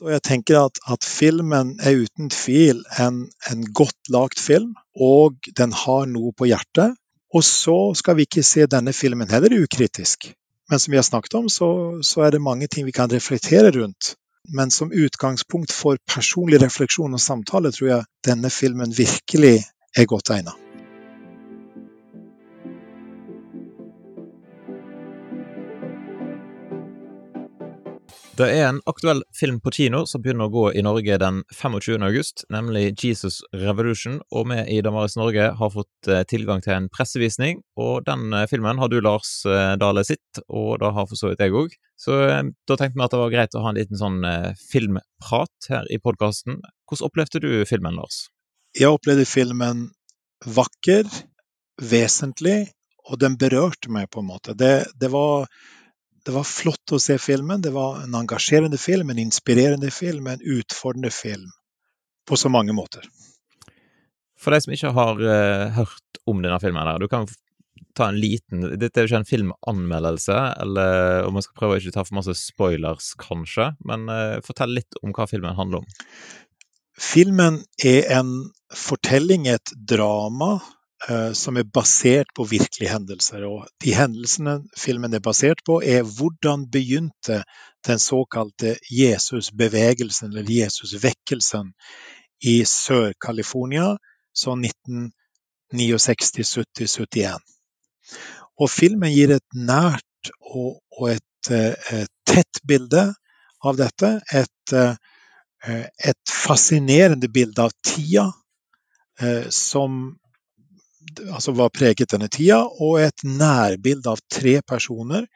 Og jeg tenker at, at filmen er uten tvil en, en godt lagd film, og den har noe på hjertet. Og så skal vi ikke se denne filmen heller ukritisk. Men som vi har snakket om, så, så er det mange ting vi kan reflektere rundt. Men som utgangspunkt for personlig refleksjon og samtale tror jeg denne filmen virkelig er godt egnet. Det er en aktuell film på kino som begynner å gå i Norge den 25. august, nemlig Jesus Revolution. Og vi i Damaris Norge har fått eh, tilgang til en pressevisning, og den eh, filmen har du, Lars eh, Dale, sitt, og det har for så vidt jeg òg. Så da tenkte vi at det var greit å ha en liten sånn filmprat her i podkasten. Hvordan opplevde du filmen, Lars? Jeg opplevde filmen vakker, vesentlig, og den berørte meg på en måte. Det, det var det var flott å se filmen. Det var en engasjerende film, en inspirerende film, en utfordrende film. På så mange måter. For de som ikke har uh, hørt om denne filmen, der, du kan ta en liten Dette er jo ikke en filmanmeldelse, eller om man skal prøve å ikke ta for masse spoilers, kanskje, men uh, fortell litt om hva filmen handler om. Filmen er en fortelling, et drama, som er basert på virkelige hendelser. Og de hendelsene filmen er basert på, er hvordan begynte den såkalte Jesusbevegelsen, eller Jesusvekkelsen, i Sør-California så 1969, 70, 71. Og filmen gir et nært og, og et, et, eh, tett bilde av dette. Et, eh, et fascinerende bilde av tida som altså var preget denne tida, og et nærbilde av tre personer.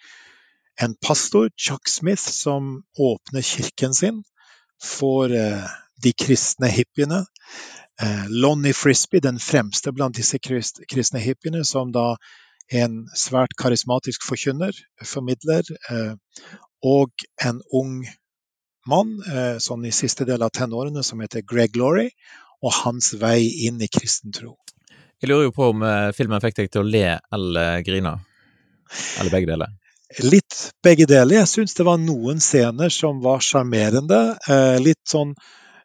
En pastor, Chuck Smith, som åpner kirken sin for eh, de kristne hippiene. Eh, Lonnie Frisbee, den fremste blant disse kristne hippiene, som da en svært karismatisk forkynner, formidler, eh, og en ung mann sånn i siste del av tenårene som heter Greg Laurie, og hans vei inn i kristen tro. Jeg lurer jo på om eh, filmen fikk deg til å le eller grine? Eller begge deler? Litt begge deler. Jeg syns det var noen scener som var sjarmerende. Eh, litt sånn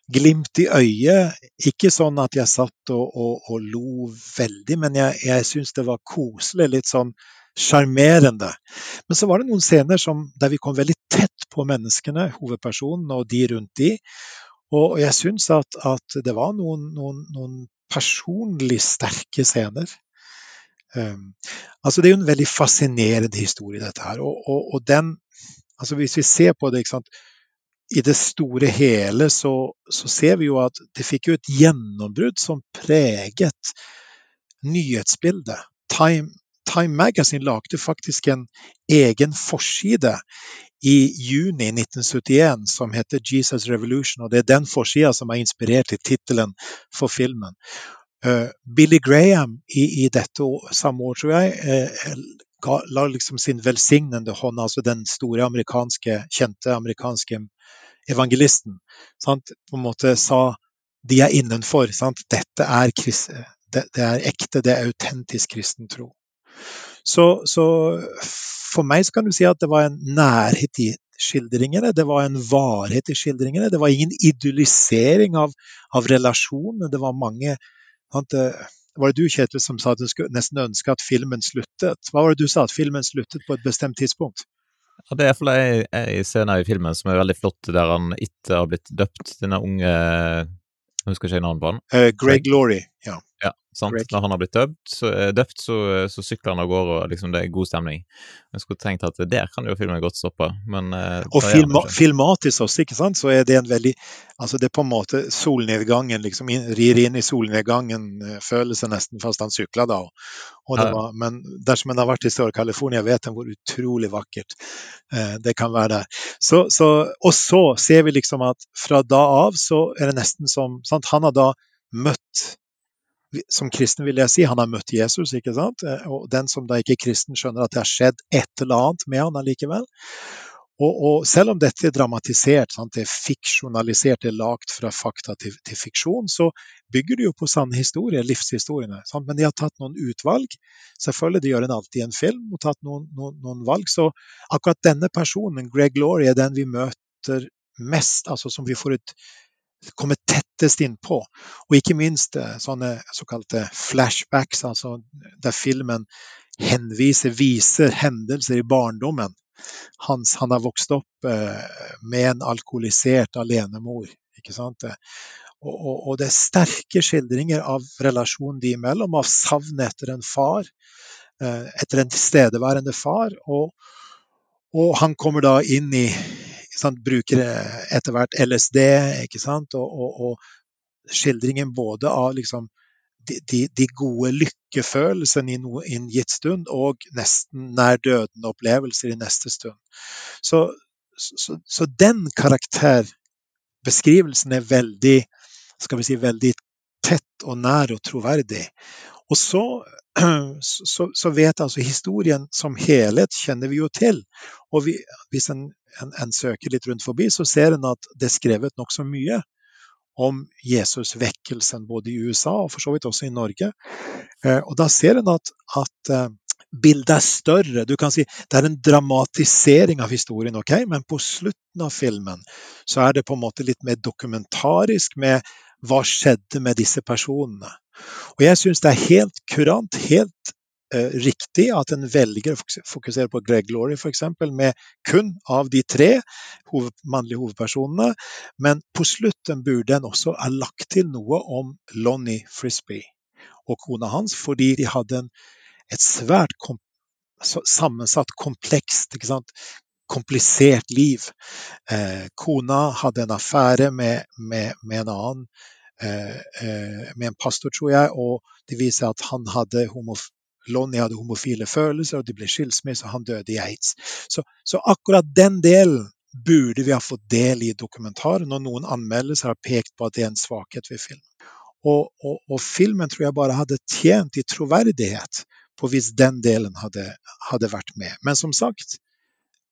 glimt i øyet. Ikke sånn at jeg satt og, og, og lo veldig, men jeg, jeg syns det var koselig. Litt sånn sjarmerende. Men så var det noen scener som, der vi kom veldig tett på menneskene, hovedpersonen og de rundt de. Og jeg syns at, at, det var noen, noen, noen personlig sterke scener. Um, altså Det er jo en veldig fascinerende historie, dette her. Og, og, og den altså Hvis vi ser på det i det store hele, så, så, ser vi jo at det fikk jo et gjennombrudd som preget nyhetsbildet. Time, Time Magazine lagde faktisk en egen forside i juni 1971 som heter 'Jesus Revolution'. og Det er den forsida som har inspirert til tittelen for filmen. Uh, Billy Graham i, i, dette samme år, tror jeg, uh, la liksom sin velsignende hånd, altså den store amerikanske, kjente amerikanske evangelisten, sant? på en måte sa de er innenfor. Sant? Dette er, det, det er ekte, det er autentisk kristen tro. Så, så for meg så kan du si at det var en nærhet i skildringene. Det var en varhet i skildringene. Det var ingen idyllisering av, av relasjonene. Det var mange sant, var det du Kjetil, som sa at du skulle nesten ønske at filmen sluttet? Hva var det du sa, at filmen sluttet på et bestemt tidspunkt? Ja, det er iallfall ei scene i filmen som er veldig flott, der han etter har blitt døpt, denne unge Jeg husker ikke navnet på han. Uh, Greg Laurie, ja. ja. Sant? Når han har blitt døpt, så, eh, døpt, så, så sykler han av gårde, og liksom det er god stemning. Jeg skulle tenkt at der kan jo filmen godt stoppe, men eh, Og filma, filmatisk også, ikke sant, så er det en veldig Altså det er på en måte solnedgangen, liksom rir inn i solnedgangen-følelse nesten fast han sykla, da. Var, men dersom en har vært i Sør-California, vet en hvor utrolig vakkert eh, det kan være der. Så, så, og så ser vi liksom at fra da av så er det nesten som sant, Han har da møtt som kristen vil jeg si, han har møtt Jesus, ikke sant? Eh, og den som da ikke er kristen, skjønner at det har skjedd et eller annet med han allikevel. Og, og selv om dette er dramatisert, sant? det er fiksjonalisert, det er lagt fra fakta til, til, fiksjon, så bygger det jo på sanne historier, livshistoriene. Sant? Men de har tatt noen utvalg. Selvfølgelig de gjør en alltid en film og tatt noen, noen, noen valg. Så akkurat denne personen, Greg Laurie, er den vi møter mest, altså som vi får et kommer tettest innpå. Og ikke minst eh, sånne såkalte flashbacks, altså der filmen henviser, viser hendelser i barndommen. Hans, han har vokst opp eh, med en alkoholisert alenemor. ikke sant? Og, og, og, det er sterke skildringer av relasjonen de imellom, av savn etter en far. Eh, etter en tilstedeværende far. Og, og han kommer da inn i sant, bruker etter hvert LSD, ikke sant, og, og, og skildringen både av liksom de, de, de, gode lykkefølelsene i, en gitt stund, og nesten nær døden-opplevelser i neste stund. Så, så, så, den karakterbeskrivelsen er veldig, skal vi si, veldig tett og nær og troverdig. Og så, så, så vet altså historien som helhet kjenner vi jo til. Og vi, hvis en en, en, søker litt rundt forbi, så ser en at det er skrevet nokså mye om Jesus-vekkelsen både i USA og for så vidt også i Norge. Eh, og da ser en at, at eh, bildet er større. Du kan si Det er en dramatisering av historien, ok? men på slutten av filmen så er det på en måte litt mer dokumentarisk med hva skjedde med disse personene. Og jeg syns det er helt kurant, helt Eh, riktig at en velger å fokusere på Greg Laurie f.eks. med kun av de tre hoved, mannlige hovedpersonene. Men på slutten burde en også ha lagt til noe om Lonnie Frisbee og kona hans, fordi de hadde en, et svært kom, sammensatt, komplekst, komplisert liv. Eh, kona hadde en affære med, med, med en annen eh, eh, med en pastor, tror jeg, og det viser at han hadde homof Lonnie hadde homofile følelser, og de ble skilsmisse, og han døde i aids. Så, så, akkurat den delen burde vi ha fått del i dokumentaren, og noen anmeldelser har pekt på at det er en svakhet ved filmen. Og, og, og filmen tror jeg bare hadde tjent i troverdighet på hvis den delen hadde, hadde vært med. Men som sagt,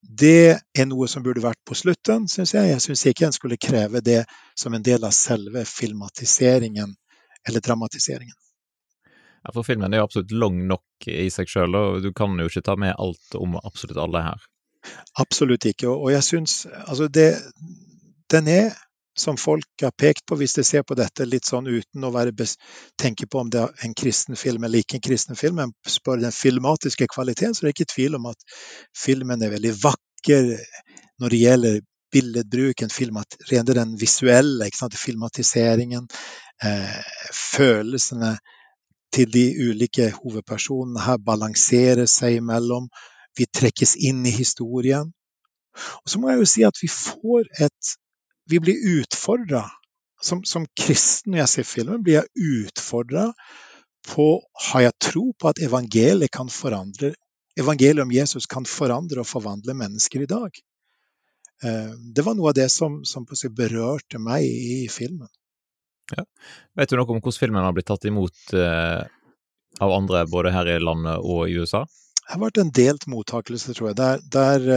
det er noe som burde vært på slutten, syns jeg. Jeg syns ikke en skulle kreve det som en del av selve filmatiseringen eller dramatiseringen. Ja, for filmen er jo absolutt lang nok i seg sjøl, og du kan jo ikke ta med alt om absolutt alle her. Absolutt ikke. Og jeg syns altså det Den er, som folk har pekt på, hvis de ser på dette litt sånn uten å tenke på om det er en kristen film eller ikke en kristen film, men spør den filmatiske kvaliteten, så det er ikke tvil om at filmen er veldig vakker når det gjelder billedbruken, filmat, rent den visuelle, filmatiseringen, eh, følelsene til de ulike hovedpersonene her balanserer seg imellom. Vi trekkes inn i historien. Og så må jeg jo si at vi får et Vi blir utfordra. Som, som kristen når jeg ser filmen, blir jeg utfordra på Har jeg tro på at evangeliet kan forandre Evangeliet om Jesus kan forandre og forvandle mennesker i dag? Eh, det var noe av det som, som berørte meg i filmen. Ja. Vet du noe om hvordan filmen har blitt tatt imot eh, av andre, både her i landet og i USA? Det har vært en delt mottakelse, tror jeg. Der, der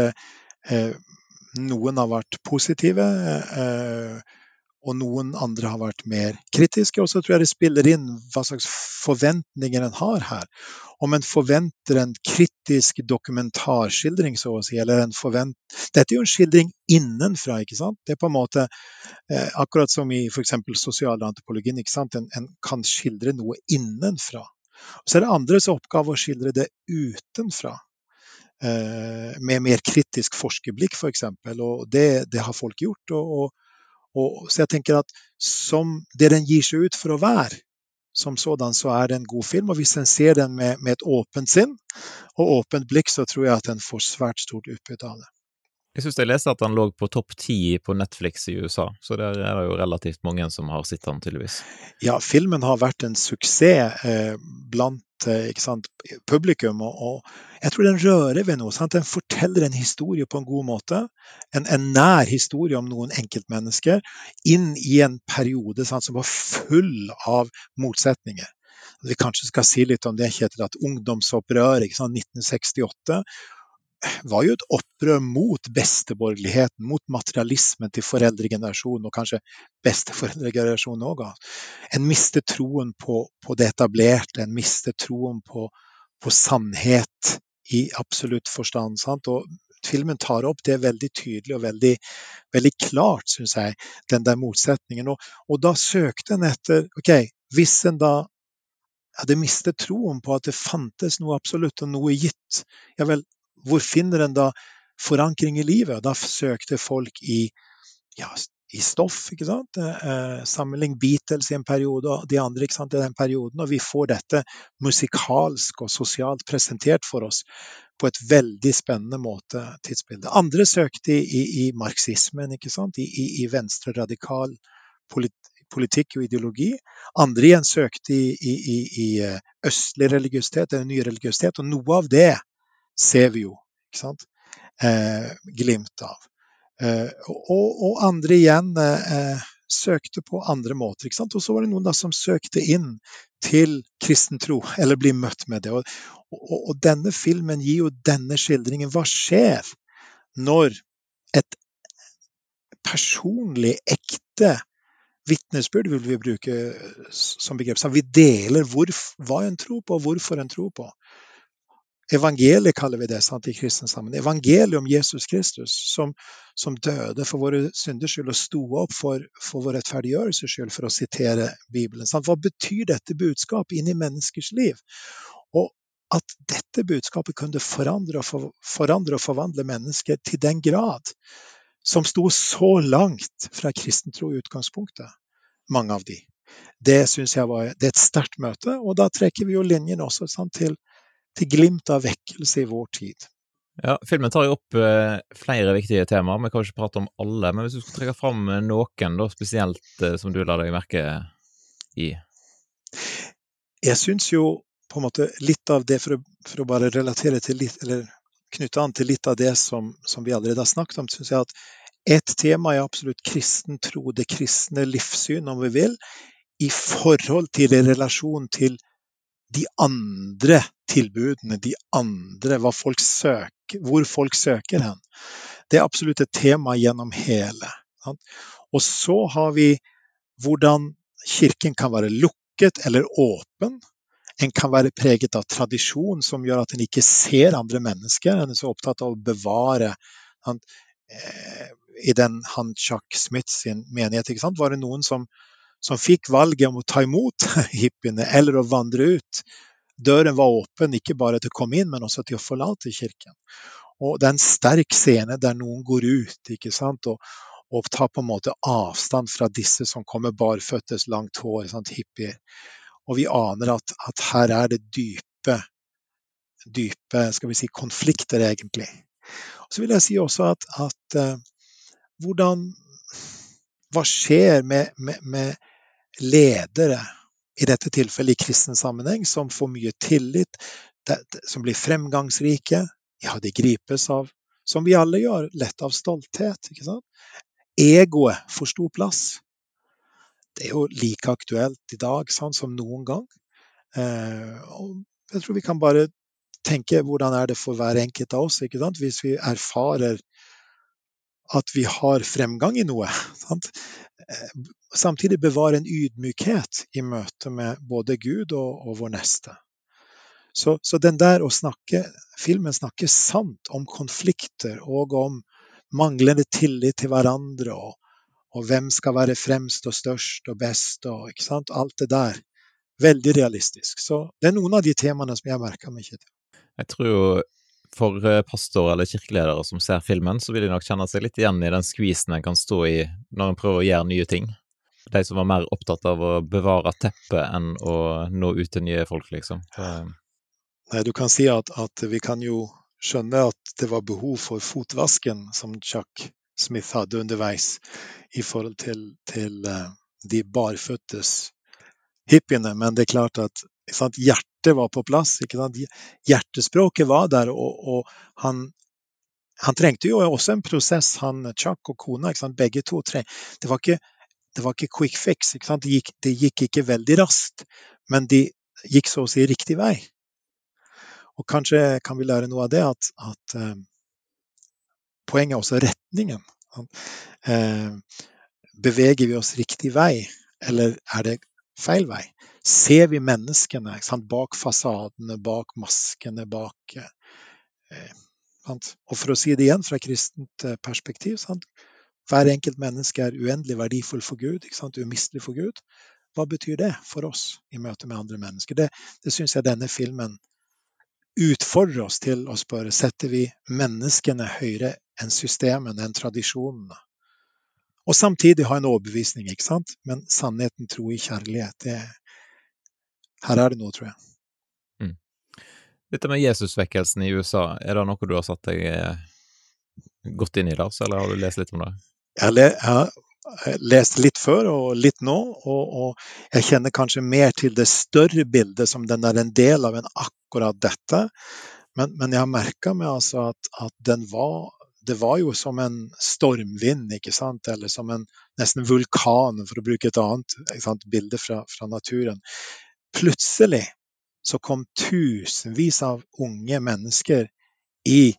eh, noen har vært positive, eh, og noen andre har vært mer kritiske. Og så tror jeg det spiller inn hva slags forventninger en har her. Om en forventer en kritisk dokumentarskildring, så å si, eller en forvent... Dette er jo en skildring innenfra, ikke sant. Det er på en måte eh, akkurat som i f.eks. sosialantropologien, ikke sant. En, en kan skildre noe innenfra. Så er det andres oppgave å skildre det utenfra. Eh, med mer kritisk forskerblikk, f.eks. For eksempel, og det, det, har folk gjort. Og, og, så jeg tenker at som det den gir seg ut for å være, som sådan så er det en god film. Og hvis en ser den med, med et åpent sinn og åpent blikk, så tror jeg at en får svært stort utbytte av det. Jeg syns jeg leste at han lå på topp ti på Netflix i USA, så der er det jo relativt mange som har sett han tydeligvis. Ja, filmen har vært en suksess eh, blant eh, sant, publikum, og, og, jeg tror den rører ved noe. Sant? Den forteller en historie på en god måte. En, en nær historie om noen enkeltmennesker inn i en periode sant, som var full av motsetninger vi kanskje skal si litt om det, Kjetil, at ungdomsopprøret 1968 var jo et opprør mot besteborgerligheten, mot materialismen til foreldregenerasjonen, og kanskje besteforeldregenerasjonen òg. En mistet troen på, på, det etablerte, en mistet troen på, på sannhet i absolutt forstand. Sant? Og filmen tar opp det veldig tydelig og veldig, veldig klart, syns jeg, den der motsetningen. Og, og da søkte en etter OK, hvis en da hadde mistet troen på at det fantes noe absolutt og noe gitt, ja vel, hvor finner en da forankring i livet? Da søkte folk i ja, i stoff. ikke sant? Eh, sammenlign Beatles i en periode og de andre sant, i den perioden. Og vi får dette musikalsk og sosialt presentert for oss på et veldig spennende måte, tidsbildet. Andre søkte i, i marxismen, ikke sant? i, i, i venstre radikal politikk og ideologi. Andre igjen søkte i, i, i i østlig religiøsitet, eller ny religiøsitet. Og noe av det ser vi jo ikke sant? Eh, glimt av. Eh, og, og, andre igjen eh, søkte på andre måter. Og så var det noen da som søkte inn til kristen tro, eller bli møtt med det. Og, og, og, denne filmen gir jo denne skildringen. Hva skjer når et personlig, ekte vitnesbyrd vil vi bruke som begrep. som vi deler hvor, hva en tror på, og hvorfor en tror på. Evangeliet kaller vi det sant, i kristen sammen. Evangeliet om Jesus Kristus, som, som døde for våre synders skyld og sto opp for, for vår rettferdiggjørelses skyld, for å sitere Bibelen. Sant? Hva betyr dette budskapet inn i menneskers liv? Og at dette budskapet kunne forandre og, for, forandre og forvandle mennesker til den grad som sto så langt fra kristen tro i utgangspunktet, mange av de. Det synes jeg var, det er et sterkt møte, og da trekker vi jo linjen også sant, til til glimt av vekkelse i vår tid. Ja, Filmen tar jo opp uh, flere viktige temaer, vi kan ikke prate om alle. Men hvis du skal trekke fram noen da, spesielt uh, som du la deg merke i? Jeg syns jo på en måte litt av det, for å, for å, bare relatere til litt, eller knytte an til litt av det som, som vi allerede har snakket om, syns jeg at ett tema er absolutt kristen tro, det kristne livssyn, om vi vil, i forhold til i relasjon til de andre tilbudene, de andre, folk søker, hvor folk søker hen. Det er absolutt et tema gjennom hele. Og så har vi hvordan kirken kan være lukket eller åpen. En kan være preget av tradisjon som gjør at en ikke ser andre mennesker. En er så opptatt av å bevare eh, I den han Chuck Smith sin menighet var det noen som som fikk valget om å ta imot hippiene eller å vandre ut. Døren var åpen, ikke bare til å komme inn, men også til å forlate kirken. Og det er en sterk scene der noen går ut ikke sant? Og, og tar på en måte avstand fra disse som kommer barføttes, langt hår, sant? hippier. Og vi aner at, at her er det dype, dype skal vi si, konflikter, egentlig. Og så vil jeg si også at, at uh, hvordan Hva skjer med, med, med ledere, i dette tilfellet i kristen sammenheng, som får mye tillit, som blir fremgangsrike. Ja, de gripes av, som vi alle gjør, lett av stolthet. ikke sant? Egoet får stor plass. Det er jo like aktuelt i dag sant, som noen gang. Eh, og jeg tror vi kan bare tenke hvordan er det for hver enkelt av oss ikke sant? hvis vi erfarer at vi har fremgang i noe. Sant? Eh, samtidig bevare en ydmykhet i møte med både Gud og, og vår neste. Så, så, den der å snakke Filmen snakker sant om konflikter og om manglende tillit til hverandre, og, og hvem skal være fremst og størst og best og ikke sant? alt det der. Veldig realistisk. Så det er noen av de temaene som jeg merker meg. til. Jeg tror for eh, pastorer eller kirkeledere som ser filmen, så vil de nok kjenne seg litt igjen i den skvisen en kan stå i når en prøver å gjøre nye ting. De som var mer opptatt av å bevare teppet enn å nå ut til nye folk, liksom. Nei, du kan si at, at, vi kan jo skjønne at det var behov for fotvasken som Chuck Smith hadde underveis i forhold til, til uh, de barføttes hippiene, men det er klart at sant, hjertet var på plass. Hjertespråket var der, og, og han, han, trengte jo også en prosess, han Chuck og kona. Begge to. Det var ikke, det var ikke quick fix. Ikke det, gikk, det, gikk, ikke veldig raskt, men de gikk så å si riktig vei. Og kanskje kan vi lære noe av det, at, at uh, poenget er også retningen. Uh, beveger vi oss riktig vei, eller er det feil vei? ser vi menneskene sant, bak fasadene, bak maskene, bak eh, Sant? Og for å si det igjen fra kristent eh, perspektiv sant? Hver enkelt menneske er uendelig verdifull for Gud, sant? umistelig for Gud. Hva betyr det for oss i møte med andre mennesker? Det, det syns jeg denne filmen utfordrer oss til å spørre. Setter vi menneskene høyere enn systemene, enn tradisjonene? Og samtidig ha en overbevisning, ikke sant? Men sannheten, tro i kjærlighet, det, her er det noe, tror jeg. Mm. Dette med Jesusvekkelsen i USA, er det noe du har satt deg eh, godt inn i, Lars, eller har du lest litt om det? Jeg har lest litt før og litt nå, og, og, jeg kjenner kanskje mer til det større bildet, som den er en del av en akkurat dette. Men, men jeg har merka meg altså at, at, den var Det var jo som en stormvind, ikke sant? eller som en nesten vulkan, for å bruke et annet bilde fra, fra naturen. Plutselig så kom tusenvis av unge mennesker i,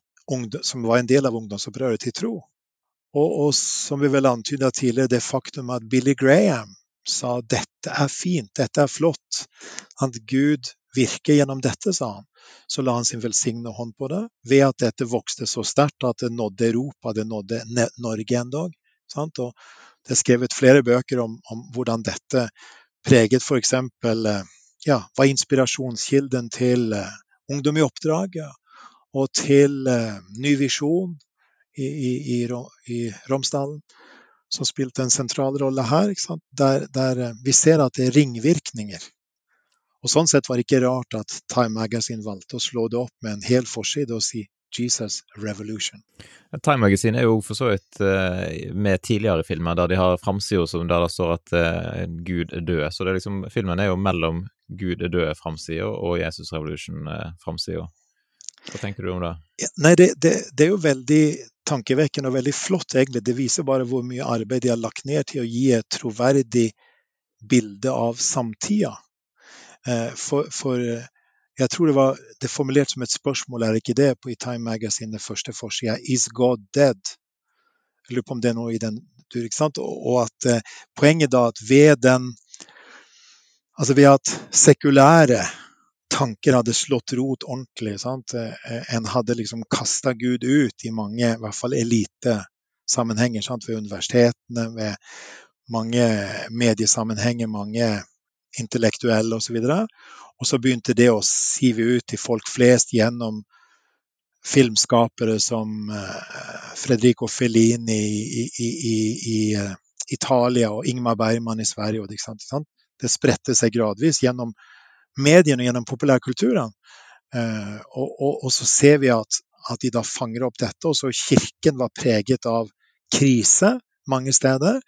som var en del av ungdomsopprøret, til tro. Og, og som vi vel antyda tidligere, det faktum at Billy Graham sa dette er fint, dette er flott, at Gud virker gjennom dette, sa han. Så la han sin velsigne hånd på det, ved at dette vokste så sterkt at det nådde Europa, det nådde Norge endog. Og det er skrevet flere bøker om, om hvordan dette preget f.eks. Ja, var inspirasjonskilden til uh, Ungdom i oppdrag og til uh, Ny visjon i, i, i Romsdalen, som spilte en sentral rolle her. Der, der, eh, vi ser at det er ringvirkninger. Og Sånn sett var det ikke rart at Time Magazine valgte å slå det opp med en hel forside og si Jesus Revolution. Time Magazine er jo for så vidt uh, med tidligere filmer der de har framsida der det står at uh, Gud er død. Så det liksom, filmen er jo mellom Gud er død-framsida og Jesus Revolution-framsida. Hva tenker du om det? Nei, det, det, det, er jo veldig tankevekkende og veldig flott, egentlig. Det viser bare hvor mye arbeid de har lagt ned til å gi et troverdig bilde av samtida. Eh, for, for, eh, jeg tror det var det formulert som et spørsmål, er ikke det, på i Time Magazine, den første forsida. Is God dead? Jeg lurer på om det er noe i den tur. ikke sant? Og at eh, poenget da at ved den Altså ved at sekulære tanker hadde slått rot ordentlig. Sant? Eh, en hadde liksom kasta Gud ut i mange, i hvert fall elitesammenhenger. Sant? Ved universitetene, ved mange mediesammenhenger, mange intellektuelle osv. Og, så begynte det å sive ut til folk flest gjennom filmskapere som uh, Fredrico Fellini i, i, i, i uh, Italia og Ingmar Bergman i Sverige. Det, det spredte seg gradvis gjennom mediene og gjennom populærkulturen. Eh, og, og, og, så ser vi at, at, de da fanger opp dette. Og så kirken var preget av krise mange steder.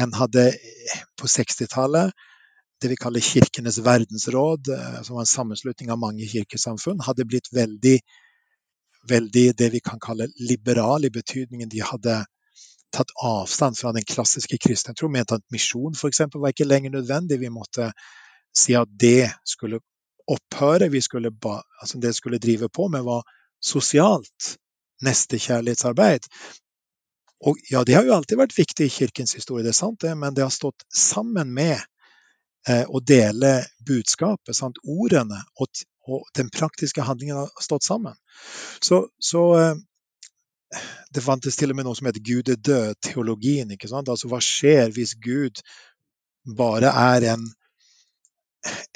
En hadde på 60-tallet det vi kaller Kirkenes verdensråd, eh, som var en sammenslutning av mange kirkesamfunn, hadde blitt veldig, veldig det vi kan kalle liberal i betydningen de hadde tatt avstand fra den klassiske kristne tro, mente at misjon f.eks. var ikke lenger nødvendig. Vi måtte si at det skulle opphøre. Skulle ba, altså det skulle drive på med, var sosialt nestekjærlighetsarbeid. Og ja, det har jo alltid vært viktig i kirkens historie, det er sant det, men det har stått sammen med eh, å dele budskapet, sant? ordene og, og, den praktiske handlingen har stått sammen. Så, så eh, det fantes til og med noe som heter Gud er død-teologien. ikke sant? Altså Hva skjer hvis Gud bare er en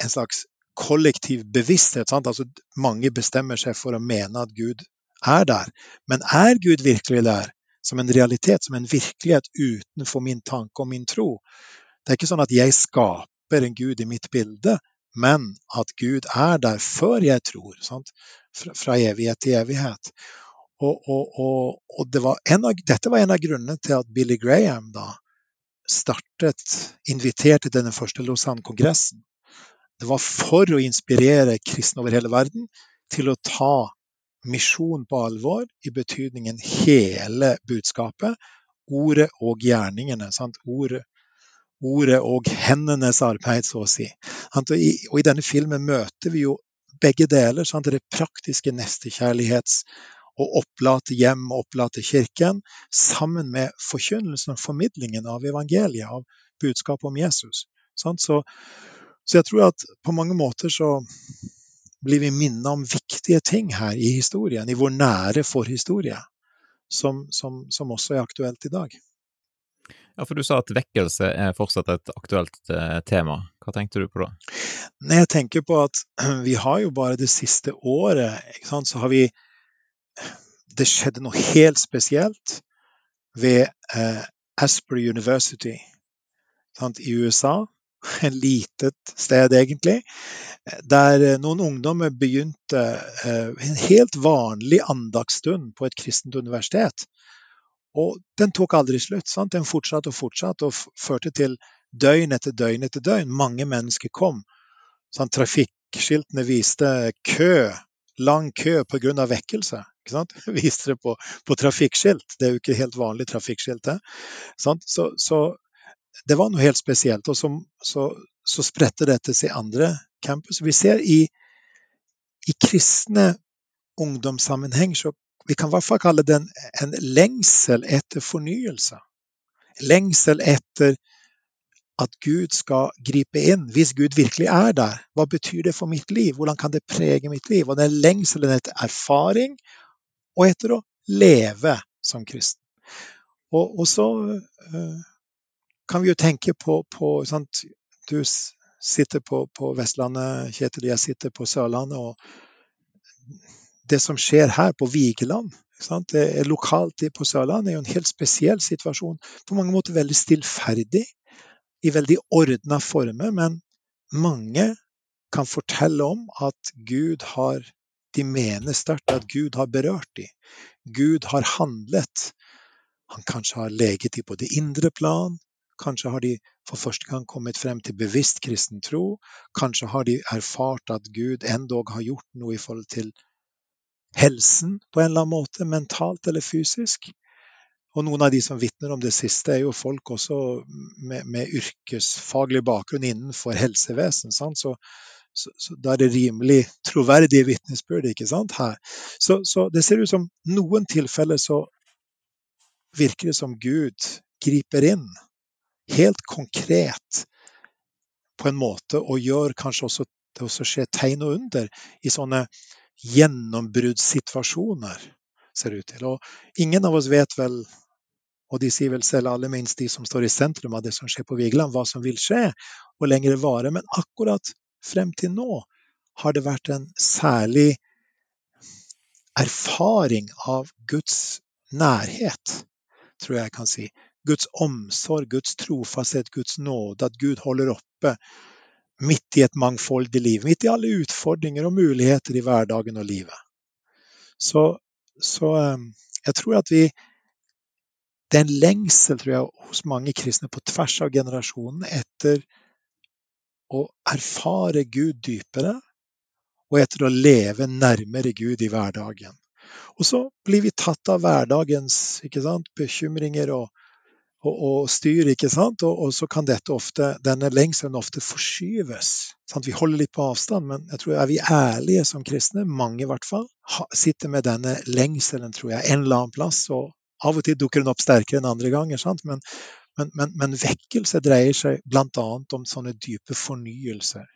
en slags kollektiv bevissthet. Sant? Altså, mange bestemmer seg for å mene at Gud er der. Men er Gud virkelig der? Som en realitet, som en virkelighet utenfor min tanke og min tro. Det er ikke sånn at jeg skaper en Gud i mitt bilde, men at Gud er der før jeg tror. Sant? Fra, evighet til evighet. Og, og, og, og det var av, dette var en av grunnene til at Billy Graham da startet, inviterte til den første Lausanne-kongressen. Det var for å inspirere kristne over hele verden til å ta misjon på alvor i betydningen hele budskapet. Ordet og gjerningene. Ordet, ordet, og hendenes arbeid, så å si. Og i, denne filmen møter vi jo begge deler. Sant? Det praktiske nestekjærlighets og opplate hjem og opplate kirken, sammen med forkynnelsen og formidlingen av evangeliet, av budskapet om Jesus. Så, så, jeg tror at på mange måter så blir vi minnet om viktige ting her i historien, i vår nære forhistorie, som, som, som også er aktuelt i dag. Ja, for du sa at vekkelse er fortsatt et aktuelt eh, tema. Hva tenkte du på da? Nei, jeg tenker på at vi har jo bare det siste året, ikke sant, så har vi Det skjedde noe helt spesielt ved eh, Asper University sant, i USA. En litet sted, egentlig. Der eh, noen ungdommer begynte eh, en helt vanlig andagsstund på et kristent universitet. Og den tok aldri slutt. Sant? Den fortsatte og fortsatte og førte til døgn etter døgn etter døgn. Mange mennesker kom. Sant? Trafikkskiltene viste kø, lang kø pga. vekkelse. Ikke? Viste det på, på, trafikkskilt. Det er jo ikke helt vanlig trafikkskilt. Så, så, det var noe helt spesielt. Og så, så, så spredte dette seg andre campus. Vi ser i, i kristne ungdomssammenheng så vi kan i hvert fall kalle den en, en lengsel etter fornyelse. Lengsel etter at Gud skal gripe inn, hvis Gud virkelig er der. Hva betyr det for mitt liv? Hvordan kan det prege mitt liv? Og den lengselen etter erfaring og etter å leve som kristen. Og, og så uh, kan vi jo tenke på, på sant? Du sitter på, på, Vestlandet, Kjetil, jeg sitter på Sørlandet. og Det som skjer her på Vigeland Lokalt på Sørlandet er jo en helt spesiell situasjon. På mange måter veldig stillferdig i veldig ordna former, men mange kan fortelle om at Gud har De mener sterkt at Gud har berørt dem. Gud har handlet. Han kanskje har leget dem på det indre plan. Kanskje har de for første gang kommet frem til bevisst kristen tro. Kanskje har de erfart at Gud endog har gjort noe i forhold til helsen på en eller annen måte, mentalt eller fysisk. Og noen av de som vitner om det siste, er jo folk også med, med yrkesfaglig bakgrunn innenfor helsevesen. Så, så, så, da er det rimelig troverdige vitnesbyrd ikke sant, her. Så, så, det ser ut som noen tilfeller så virker det som Gud griper inn helt konkret på en måte, og gjør kanskje også det også skjer tegn og under i sånne gjennombruddssituasjoner, ser det ut til. Og ingen av oss vet vel og de sier vel selv, aller minst de som står i sentrum av det som skjer på Vigeland, hva som vil skje, og lengre vare. Men akkurat frem til nå har det vært en særlig erfaring av Guds nærhet, tror jeg jeg kan si. Guds omsorg, Guds trofasthet, Guds nåde. At Gud holder oppe midt i et mangfoldig liv. Midt i alle utfordringer og muligheter i hverdagen og livet. Så, så eh, jeg tror at vi det er en lengsel, tror jeg, hos mange kristne på tvers av generasjonen etter å erfare Gud dypere, og etter å leve nærmere Gud i hverdagen. Og så blir vi tatt av hverdagens sant, bekymringer og, og, og, styr, ikke sant? Og, og, så kan dette ofte, denne lengselen ofte forskyves. Sant? Vi holder litt på avstand, men jeg tror er vi ærlige som kristne, mange i hvert fall, sitter med denne lengselen, tror jeg, en eller annen plass. og av og til dukker den opp sterkere enn andre ganger. Men, men, men, men, vekkelse dreier seg bl.a. om sånne dype fornyelser.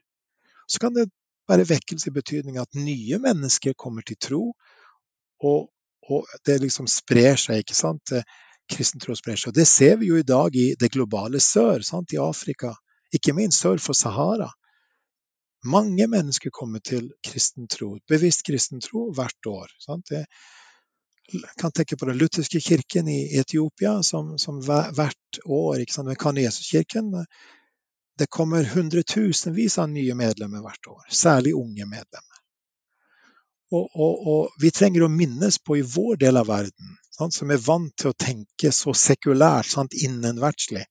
Så kan det være vekkelse i betydning at nye mennesker kommer til tro, og, og det liksom sprer seg. ikke sant? Kristen tro sprer seg. Det ser vi jo i dag i det globale sør, sant? i Afrika. Ikke minst sør for Sahara. Mange mennesker kommer til kristen tro, bevisst kristen tro, hvert år. Sant? Det, kan tenke på den lutherske kirken i Etiopia, som, som hvert år ikke sant, med Kanesuskirken Det kommer hundretusenvis av nye medlemmer hvert år, særlig unge medlemmer. Og, og, og, vi trenger å minnes på i vår del av verden, sant, som er vant til å tenke så sekulært, sant, innenverdslig.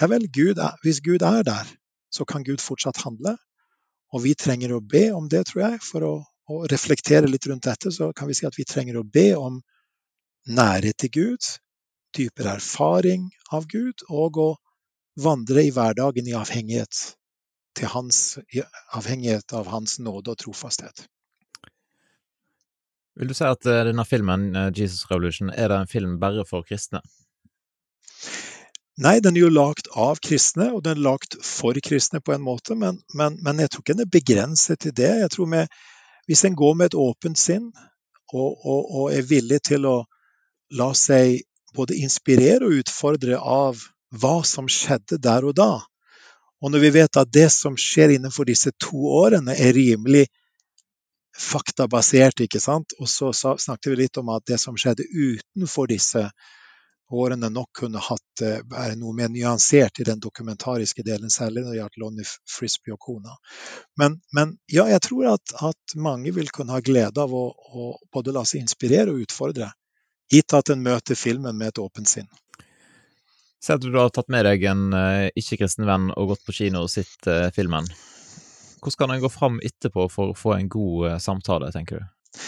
Ja vel, Gud er, hvis Gud er der, så kan Gud fortsatt handle. Og vi trenger å be om det, tror jeg, for å å reflektere litt rundt dette, så kan vi si at vi trenger å be om nærhet til Gud, dypere erfaring av Gud, og å vandre i hverdagen i avhengighet, hans, i avhengighet av Hans nåde og trofasthet. Vil du si at eh, denne filmen, eh, 'Jesus Revolution', er det en film bare for kristne? Nei, den er jo lagd av kristne, og den er lagd for kristne på en måte, men, men, men jeg tror ikke den er begrenset til det. Jeg tror med, Hvis en går med et åpent sinn og, og, og, er villig til å la seg både inspirere og utfordre av hva som skjedde der og da, og når vi vet at det som skjer innenfor disse to årene, er rimelig faktabasert, ikke sant? og så snakket vi litt om at det som skjedde utenfor disse årene nok kunne hatt eh, være noe mer nyansert i den dokumentariske delen, særlig når det gjaldt Lonnie Frisbee og kona. Men, men, ja, jeg tror at, at, mange vil kunne ha glede av å, å, både la seg inspirere og utfordre, gitt at en møter filmen med et åpent sinn. Si at du har tatt med deg en uh, ikke-kristen venn og gått på kino og sett uh, filmen. Hvordan kan en gå fram etterpå for å få en god uh, samtale, tenker du?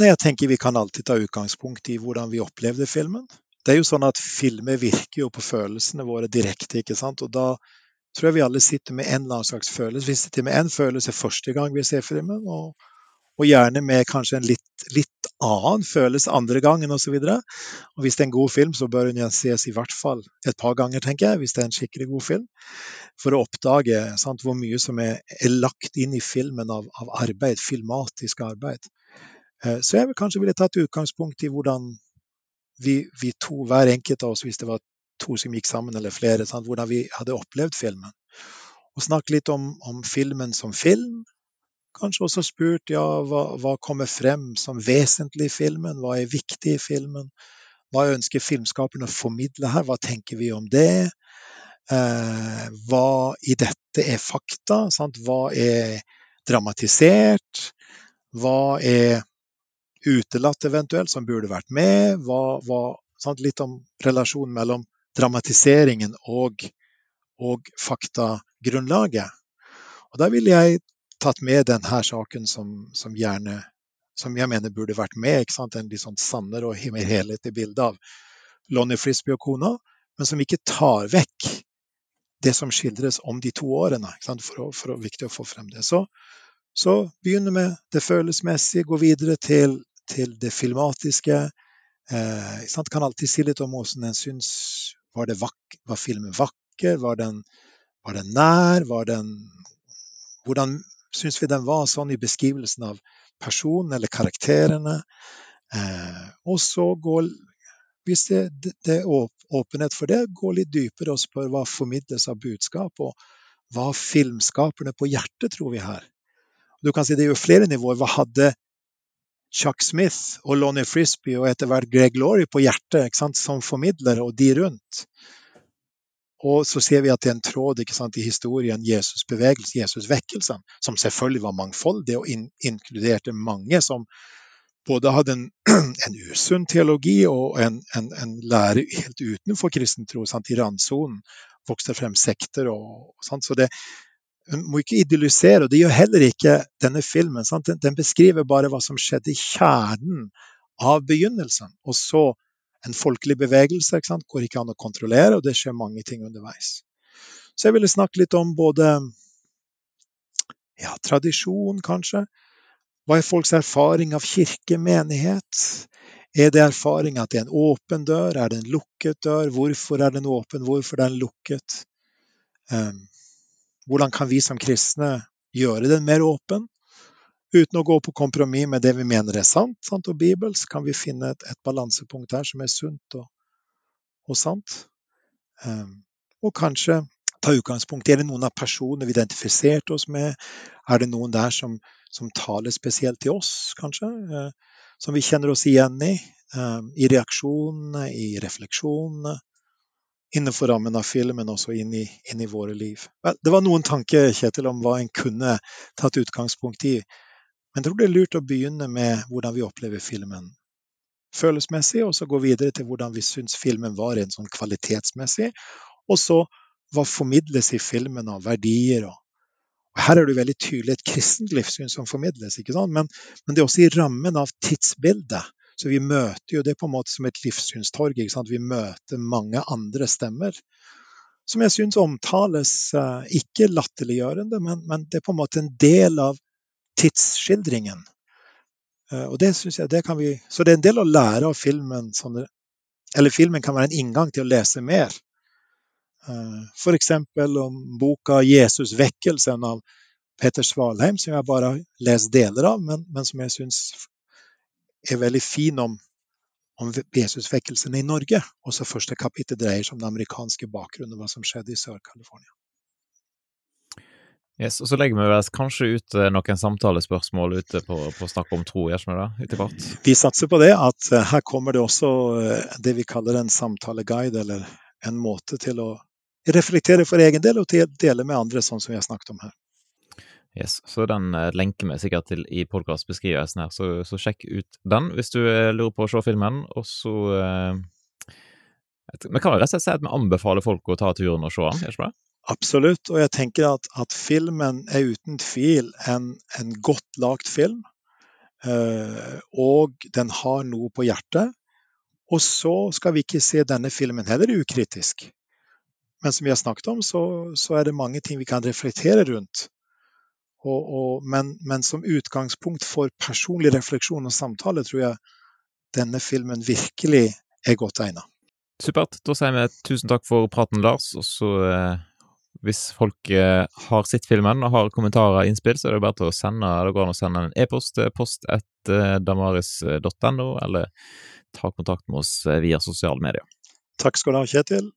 Nei, jeg tenker Vi kan alltid ta utgangspunkt i hvordan vi opplevde filmen. Det er jo sånn at Filmer virker jo på følelsene våre direkte. ikke sant? Og Da tror jeg vi alle sitter med en eller annen slags følelse. Vi sitter med en følelse første gang vi ser filmen, og, og gjerne med kanskje en litt, litt annen følelse andre gangen osv. Hvis det er en god film, så bør den ses i hvert fall et par ganger, tenker jeg, hvis det er en skikkelig god film. For å oppdage sant, hvor mye som er, er, lagt inn i filmen av, av arbeid, filmatisk arbeid. Eh, så jeg vil kanskje ville tatt utgangspunkt i hvordan vi, vi, to, hver enkelt av oss, hvis det var to som gikk sammen eller flere, sant? hvordan vi hadde opplevd filmen. Og snakke litt om, om, filmen som film. Kanskje også spurt ja, hva, hva, kommer frem som vesentlig i filmen, hva er viktig i filmen? Hva ønsker filmskaperne å formidle her, hva tenker vi om det? Eh, hva i dette er fakta? Sant? Hva er dramatisert? Hva er utelatt eventuelt, som burde vært med. Hva, hva, litt om relasjonen mellom dramatiseringen og, og faktagrunnlaget. Og Da ville jeg tatt med denne saken som, som, gjerne, som jeg mener burde vært med. ikke sant, En litt sånn sannere og mer helhetlig bilde av Lonnie Frisbee og kona, men som ikke tar vekk det som skildres om de to årene. For, å, for å, viktig å få frem det. Så, så begynne med det følelsesmessige, gå videre til til det filmatiske. Eh? Kan alltid si litt om hvordan en syns var, var, filmen vakker? Var den, var den nær? Var den, hvordan syns vi den var sånn i beskrivelsen av personen eller karakterene? Eh, og så gå hvis det, det, er åpenhet for det, gå litt dypere og spør hva formidles av budskap, og hva filmskaperne på hjertet tror vi her. Du kan si Det er jo flere nivåer. Hva hadde Chuck Smith og Lonnie Frisbee og etter hvert Greg Laurie på hjertet som formidlere, og de rundt. Og så ser vi at det er en tråd sant, i historien Jesus Jesusvekkelsen, Jesus vekkelse, som selvfølgelig var mangfoldig og in inkluderte mange som både hadde en, en usunn teologi og en, en, en, lære helt utenfor kristen tro. I randsonen vokste frem sekter og, og sånt. Så det, hun må ikke idyllisere, og det gjør heller ikke denne filmen. Den, den, beskriver bare hva som skjedde i kjernen av begynnelsen. Og så en folkelig bevegelse ikke sant? går ikke an å kontrollere, og det skjer mange ting underveis. Så jeg ville snakke litt om både ja, tradisjon, kanskje. Hva er folks erfaring av kirke, menighet? Er det erfaring at det er en åpen dør? Er det en lukket dør? Hvorfor er den åpen? Hvorfor er den lukket? Um, hvordan kan vi som kristne gjøre den mer åpen? Uten å gå på kompromiss med det vi mener er sant, sant og bibelsk, kan vi finne et, et balansepunkt her som er sunt og, og sant. Um, og kanskje ta utgangspunkt i er det noen av personene vi identifiserte oss med. Er det noen der som, som taler spesielt til oss, kanskje? Uh, som vi kjenner oss igjen i. Um, I reaksjonene, i refleksjonene innenfor rammen av filmen også inn i, inn i våre liv. Det var noen tanker Kjetil, om hva en kunne tatt utgangspunkt i. Men jeg tror det er lurt å begynne med hvordan vi opplever filmen følelsesmessig, og så gå videre til hvordan vi syns filmen var en sånn kvalitetsmessig. Og så hva formidles i filmen av verdier. Og her er det veldig tydelig et kristent livssyn som formidles? Men, men det er også i rammen av tidsbildet så vi møter jo det på en måte som et livssynstorg. Vi møter mange andre stemmer. Som jeg syns omtales eh, ikke latterliggjørende, men, men, det er på en måte en del av tidsskildringen. Eh, og det syns jeg, det kan vi, Så det er en del å lære av filmen. Sånn, eller filmen kan være en inngang til å lese mer F.eks. om boka 'Jesus vekkelsen' av Peter Svalheim, som jeg bare har lest deler av, men, men som jeg syns er veldig fin om, om Jesusvekkelsen i Norge. Også første kapittel dreier seg om den amerikanske bakgrunnen og hva som skjedde i Sør-California. Yes, og Så legger vi vel kanskje ut eh, noen samtalespørsmål ute på, på Snakk om tro, gjør vi det? Etter hvert? Vi satser på det, at eh, her kommer det også eh, det vi kaller en samtaleguide, eller en måte til å reflektere for egen del og dele med andre, sånn som vi har snakket om her. Yes, så Den lenker vi sikkert til i podkastbeskrivelsen her, så, så, sjekk ut den hvis du lurer på å se filmen. Og så eh, Vi kan jo rett og slett si at vi anbefaler folk å ta turen og se den, ikke det? Absolutt. Og jeg tenker at, at filmen er uten tvil en, en godt lagd film. Uh, og den har noe på hjertet. Og så skal vi ikke se denne filmen heller ukritisk. Men som vi har snakket om, så, så er det mange ting vi kan reflektere rundt. Og, og, men, men, som utgangspunkt for personlig refleksjon og samtale tror jeg denne filmen virkelig er godt egnet. Supert. Da sier vi tusen takk for praten, Lars. Og så eh, hvis folk eh, har sett filmen og har kommentarer og innspill, så er det bare til å sende det går an å sende en e-post til etter damaris.no, eller ta kontakt med oss eh, via sosiale medier. Takk skal du ha, Kjetil.